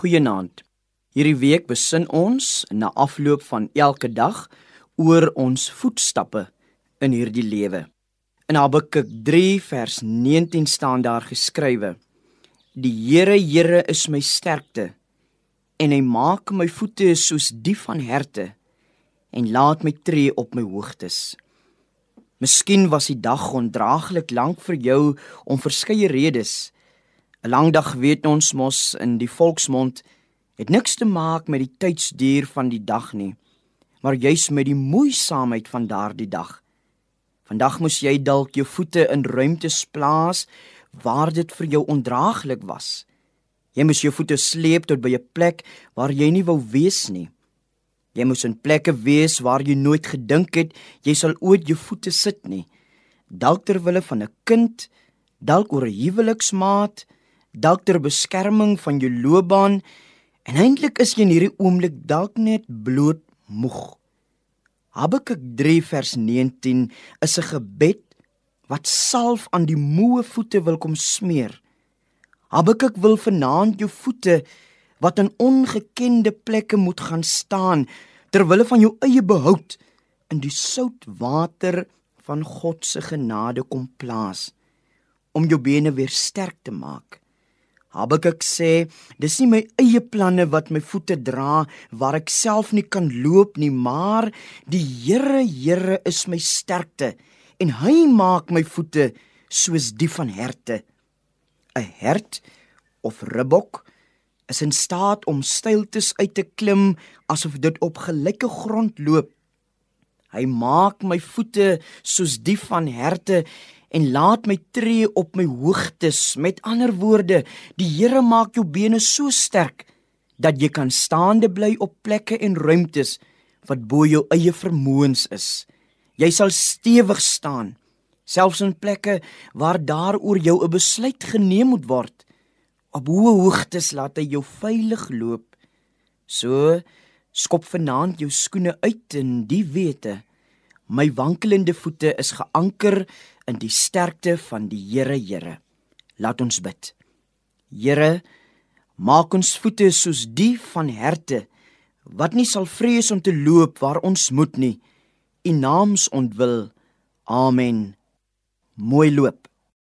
Goeienaand. Hierdie week besin ons na afloop van elke dag oor ons voetstappe in hierdie lewe. In Habakuk 3 vers 19 staan daar geskrywe: Die Here, Here is my sterkte en hy maak my voete soos die van herte en laat my tree op my hoogtes. Miskien was die dag ondraaglik lank vir jou om verskeie redes. 'n Lang dag weet ons mos in die volksmond het niks te maak met die tydsduur van die dag nie, maar juis met die moeisaamheid van daardie dag. Vandag moes jy dalk jou voete in ruimtes plaas waar dit vir jou ondraaglik was. Jy moes jou voete sleep tot by 'n plek waar jy nie wou wees nie. Jy moes in plekke wees waar jy nooit gedink het jy sal ooit jou voete sit nie. Dalk ter wille van 'n kind, dalk oor 'n huweliksmaat, dalk ter beskerming van jou loopbaan en eintlik is jy in hierdie oomblik dalk net bloot moeg. Habakuk 3 vers 19 is 'n gebed wat salf aan die moe voete wil kom smeer. Habakuk wil vanaand jou voete wat in ongekende plekke moet gaan staan ter wille van jou eie behoud in die sout water van God se genade kom plaas om jou bene weer sterk te maak. Habakuk sê, dis nie my eie planne wat my voete dra waar ek self nie kan loop nie, maar die Here, Here is my sterkte en hy maak my voete soos die van herte. 'n Hert of ribbok is in staat om steiltes uit te klim asof dit op gelyke grond loop. Hy maak my voete soos die van herte en laat my tree op my hoogtes. Met ander woorde, die Here maak jou bene so sterk dat jy kan staande bly op plekke en ruimtes wat bo jou eie vermoëns is. Jy sal stewig staan, selfs in plekke waar daaroor jou 'n besluit geneem moet word. Op hoë hoogtes laat hy jou veilig loop. So skop vanaand jou skoene uit in die wete My wankelende voete is geanker in die sterkte van die Here, Here. Laat ons bid. Here, maak ons voete soos die van herte wat nie sal vrees om te loop waar ons moet nie. U naams ontwil. Amen. Mooi loop.